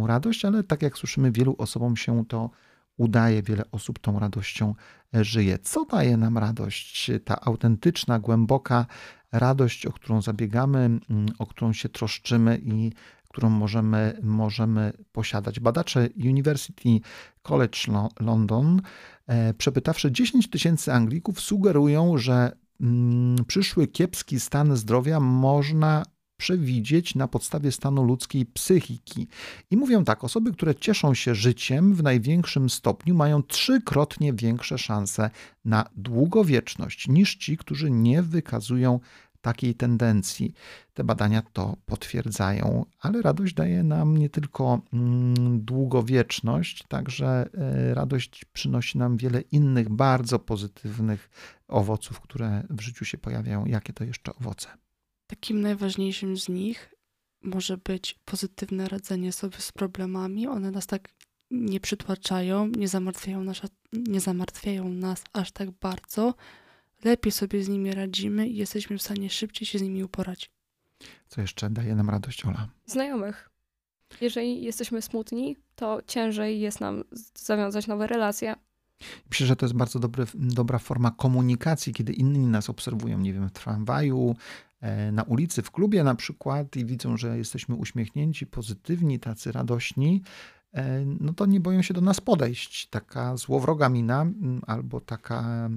radość, ale tak jak słyszymy, wielu osobom się to udaje, wiele osób tą radością żyje. Co daje nam radość? Ta autentyczna, głęboka radość, o którą zabiegamy, mm, o którą się troszczymy i którą możemy, możemy posiadać. Badacze University College Lo- London, e, przepytawszy 10 tysięcy Anglików, sugerują, że mm, przyszły kiepski stan zdrowia można przewidzieć na podstawie stanu ludzkiej psychiki. I mówią tak, osoby, które cieszą się życiem w największym stopniu, mają trzykrotnie większe szanse na długowieczność niż ci, którzy nie wykazują takiej tendencji. Te badania to potwierdzają, ale radość daje nam nie tylko mm, długowieczność, także e, radość przynosi nam wiele innych bardzo pozytywnych owoców, które w życiu się pojawiają. Jakie to jeszcze owoce? Takim najważniejszym z nich może być pozytywne radzenie sobie z problemami. One nas tak nie przytłaczają, nie zamartwiają nas, nie zamartwiają nas aż tak bardzo. Lepiej sobie z nimi radzimy i jesteśmy w stanie szybciej się z nimi uporać. Co jeszcze daje nam radość, Ola? Znajomych. Jeżeli jesteśmy smutni, to ciężej jest nam zawiązać nowe relacje. Myślę, że to jest bardzo dobry, dobra forma komunikacji, kiedy inni nas obserwują, nie wiem, w tramwaju, na ulicy, w klubie na przykład i widzą, że jesteśmy uśmiechnięci, pozytywni, tacy radośni, e, no to nie boją się do nas podejść. Taka złowroga mina mm, albo taka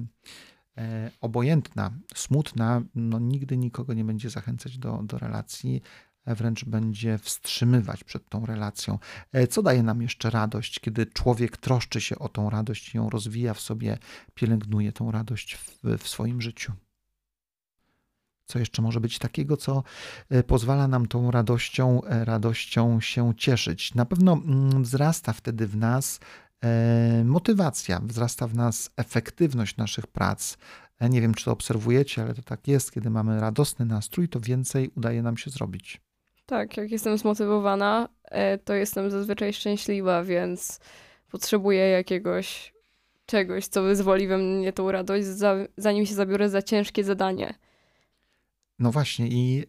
e, obojętna, smutna, no nigdy nikogo nie będzie zachęcać do, do relacji, e, wręcz będzie wstrzymywać przed tą relacją. E, Co daje nam jeszcze radość, kiedy człowiek troszczy się o tą radość ją rozwija w sobie, pielęgnuje tą radość w, w swoim życiu? Co jeszcze może być takiego, co e, pozwala nam tą radością, e, radością się cieszyć? Na pewno mm, wzrasta wtedy w nas e, motywacja, wzrasta w nas efektywność naszych prac. Nie wiem, czy to obserwujecie, ale to tak jest, kiedy mamy radosny nastrój, to więcej udaje nam się zrobić. Tak, jak jestem zmotywowana, to jestem zazwyczaj szczęśliwa, więc potrzebuję jakiegoś czegoś, co wyzwoli we mnie tą radość, za, zanim się zabiorę za ciężkie zadanie. No właśnie, i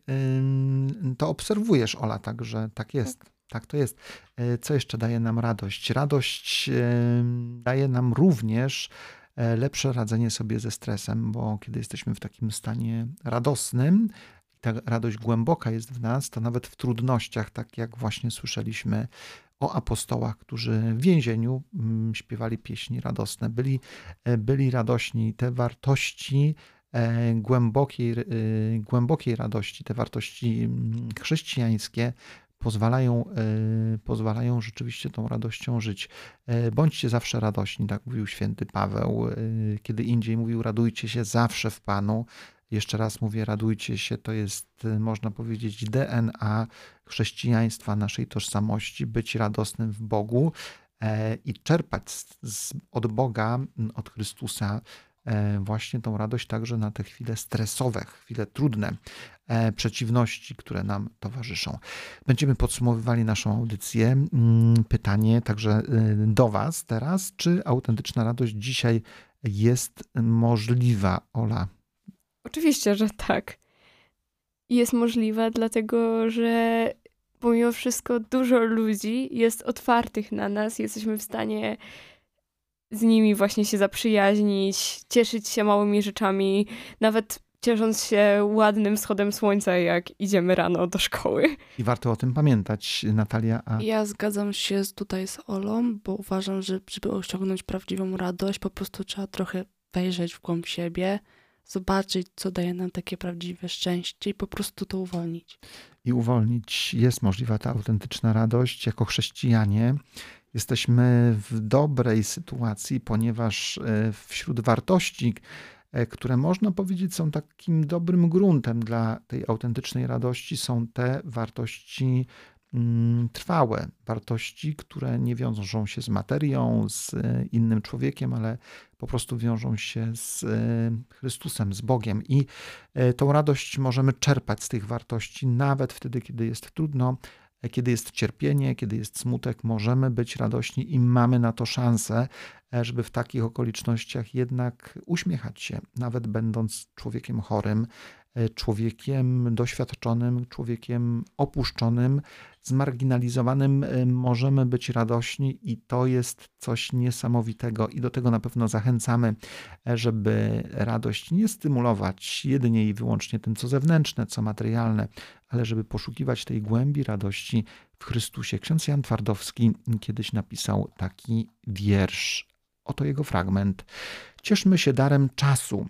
to obserwujesz, Ola, tak, że tak jest. Tak to jest. E, Co jeszcze daje nam radość? Radość daje nam również e, lepsze radzenie sobie ze stresem, bo kiedy jesteśmy w takim stanie radosnym, ta radość głęboka jest w nas, to nawet w trudnościach, tak jak właśnie słyszeliśmy o apostołach, którzy w więzieniu śpiewali pieśni radosne, byli, e, byli radośni. Te wartości głębokiej, e, głębokiej radości, te wartości mm, chrześcijańskie pozwalają, e, pozwalają rzeczywiście tą radością żyć. E, Bądźcie zawsze radośni, tak mówił święty Paweł. E, Kiedy indziej mówił, radujcie się zawsze w Panu. Jeszcze raz mówię, radujcie się, to jest, e, można powiedzieć, DNA chrześcijaństwa, naszej tożsamości, być radosnym w Bogu e, i czerpać z, z, od Boga, m, od Chrystusa e, właśnie tą radość także na te chwile stresowe, chwile trudne, e, przeciwności, które nam towarzyszą. Będziemy podsumowywali naszą audycję. Mm, Pytanie także e, do Was teraz, czy autentyczna radość dzisiaj jest możliwa, Ola? Oczywiście, że tak. Jest możliwe, dlatego że pomimo wszystko dużo ludzi jest otwartych na nas, jesteśmy w stanie z nimi właśnie się zaprzyjaźnić, cieszyć się małymi rzeczami, nawet ciesząc się ładnym wschodem słońca, jak idziemy rano do szkoły. I warto o tym pamiętać, Natalia. A Ja zgadzam się z- tutaj z Olą, bo uważam, że żeby osiągnąć prawdziwą radość, po prostu trzeba trochę wejrzeć w głąb siebie, zobaczyć, co daje nam takie prawdziwe szczęście i po prostu to uwolnić. i uwolnić jest możliwa ta autentyczna radość. Jako chrześcijanie jesteśmy w dobrej sytuacji, ponieważ e, wśród wartości, e, które można powiedzieć są takim dobrym gruntem dla tej autentycznej radości, są te wartości trwałe, wartości, które nie wiążą się z materią, z e, innym człowiekiem, ale po prostu wiążą się z e, Chrystusem, z Bogiem. I e, tą radość możemy czerpać z tych wartości, nawet wtedy, kiedy jest trudno, kiedy jest cierpienie, kiedy jest smutek, możemy być radośni i mamy na to szansę, żeby w takich okolicznościach jednak uśmiechać się, nawet będąc człowiekiem chorym, człowiekiem doświadczonym, człowiekiem opuszczonym, zmarginalizowanym, e, możemy być radośni i to jest coś niesamowitego i do tego na pewno zachęcamy, e, żeby radość nie stymulować jedynie i wyłącznie tym, co zewnętrzne, co materialne, ale żeby poszukiwać tej głębi radości w Chrystusie. Ksiądz Jan Twardowski kiedyś napisał taki wiersz. Oto jego fragment. Cieszmy się darem czasu.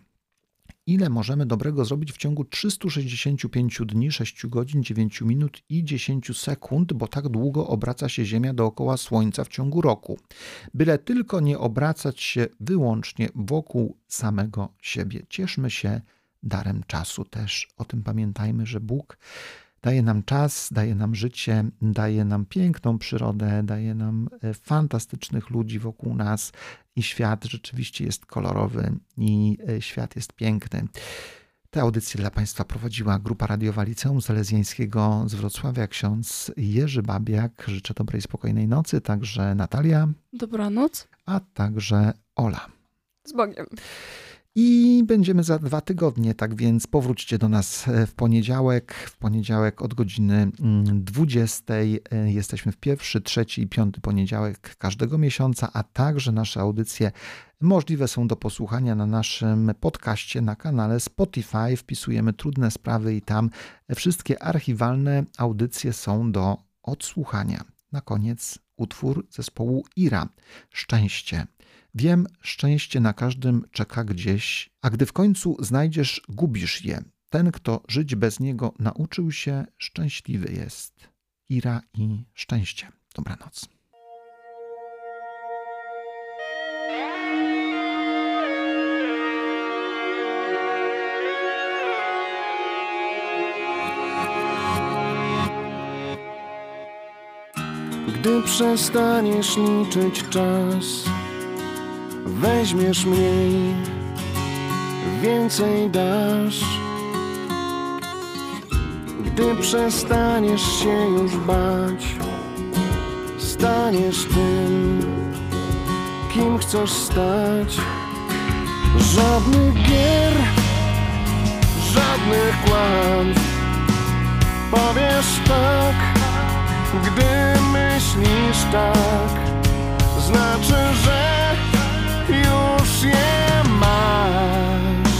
Ile możemy dobrego zrobić w ciągu 365 dni, 6 godzin, 9 minut i 10 sekund, bo tak długo obraca się Ziemia dookoła Słońca w ciągu roku. Byle tylko nie obracać się wyłącznie wokół samego siebie. Cieszmy się darem czasu też. O tym pamiętajmy, że Bóg daje nam czas, daje nam życie, daje nam piękną przyrodę, daje nam e, fantastycznych ludzi wokół nas i świat rzeczywiście jest kolorowy i e, świat jest piękny. Tę audycję dla Państwa prowadziła grupa radiowa Liceum Salezjańskiego z Wrocławia, ksiądz Jerzy Babiak. Życzę dobrej, spokojnej nocy, także Natalia, Dobranoc. a także Ola. Z Bogiem. I będziemy za dwa tygodnie, tak więc powróćcie do nas e, w poniedziałek. W poniedziałek od godziny mm, 20. e, Jesteśmy w pierwszy, trzeci i piąty poniedziałek każdego miesiąca, a także nasze audycje możliwe są do posłuchania na naszym podcaście na kanale Spotify. Wpisujemy trudne sprawy i tam wszystkie archiwalne audycje są do odsłuchania. Na koniec utwór zespołu Ira. Szczęście. Wiem, szczęście na każdym czeka gdzieś, a gdy w końcu znajdziesz, gubisz je. Ten, kto żyć bez niego nauczył się, szczęśliwy jest. Ira i szczęście. Dobranoc. Gdy przestaniesz liczyć czas, weźmiesz mniej, więcej dasz. Gdy przestaniesz się już bać, staniesz tym, kim chcesz stać. Żadnych gier, żadnych kłamstw, powiesz tak, gdy myślisz tak, znaczy, że już je masz.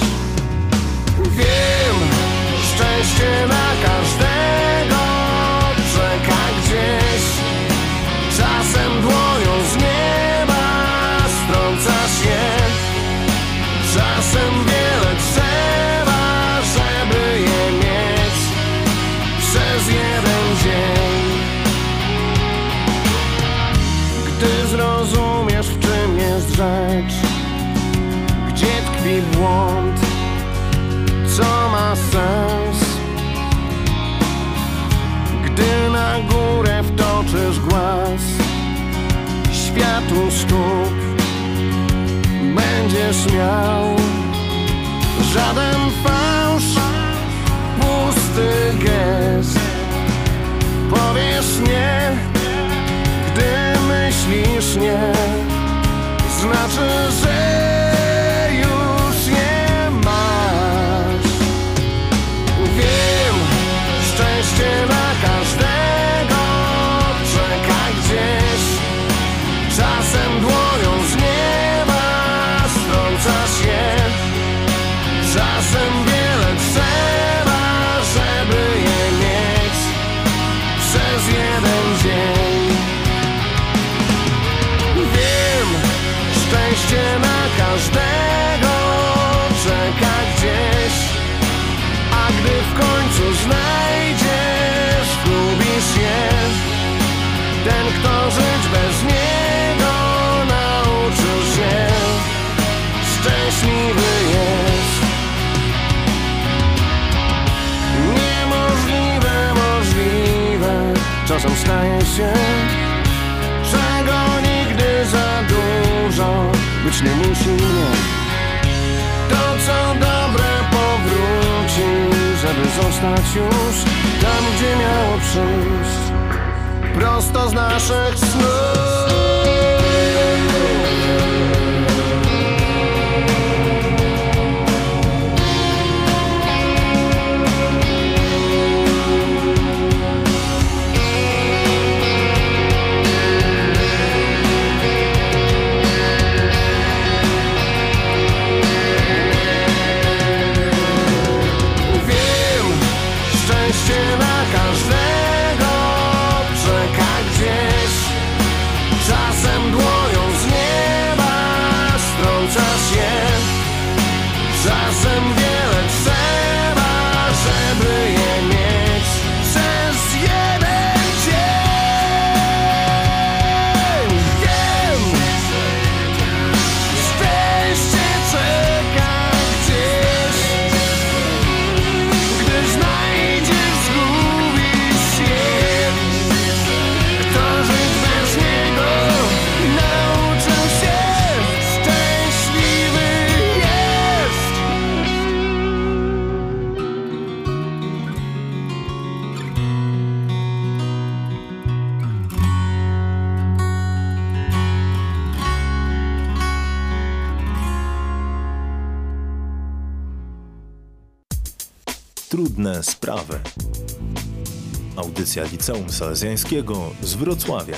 Wiem, szczęście na każdego będziesz miał żaden fałsz, pusty gest, powiesz nie gdy myślisz nie, znaczy, że Czasem staje się, czego nigdy za dużo być nie musi mnie. To co dobre powróci, żeby zostać już tam, gdzie miało przyjść. Prosto z naszych snów. audycja Liceum Salezjańskiego z Wrocławia.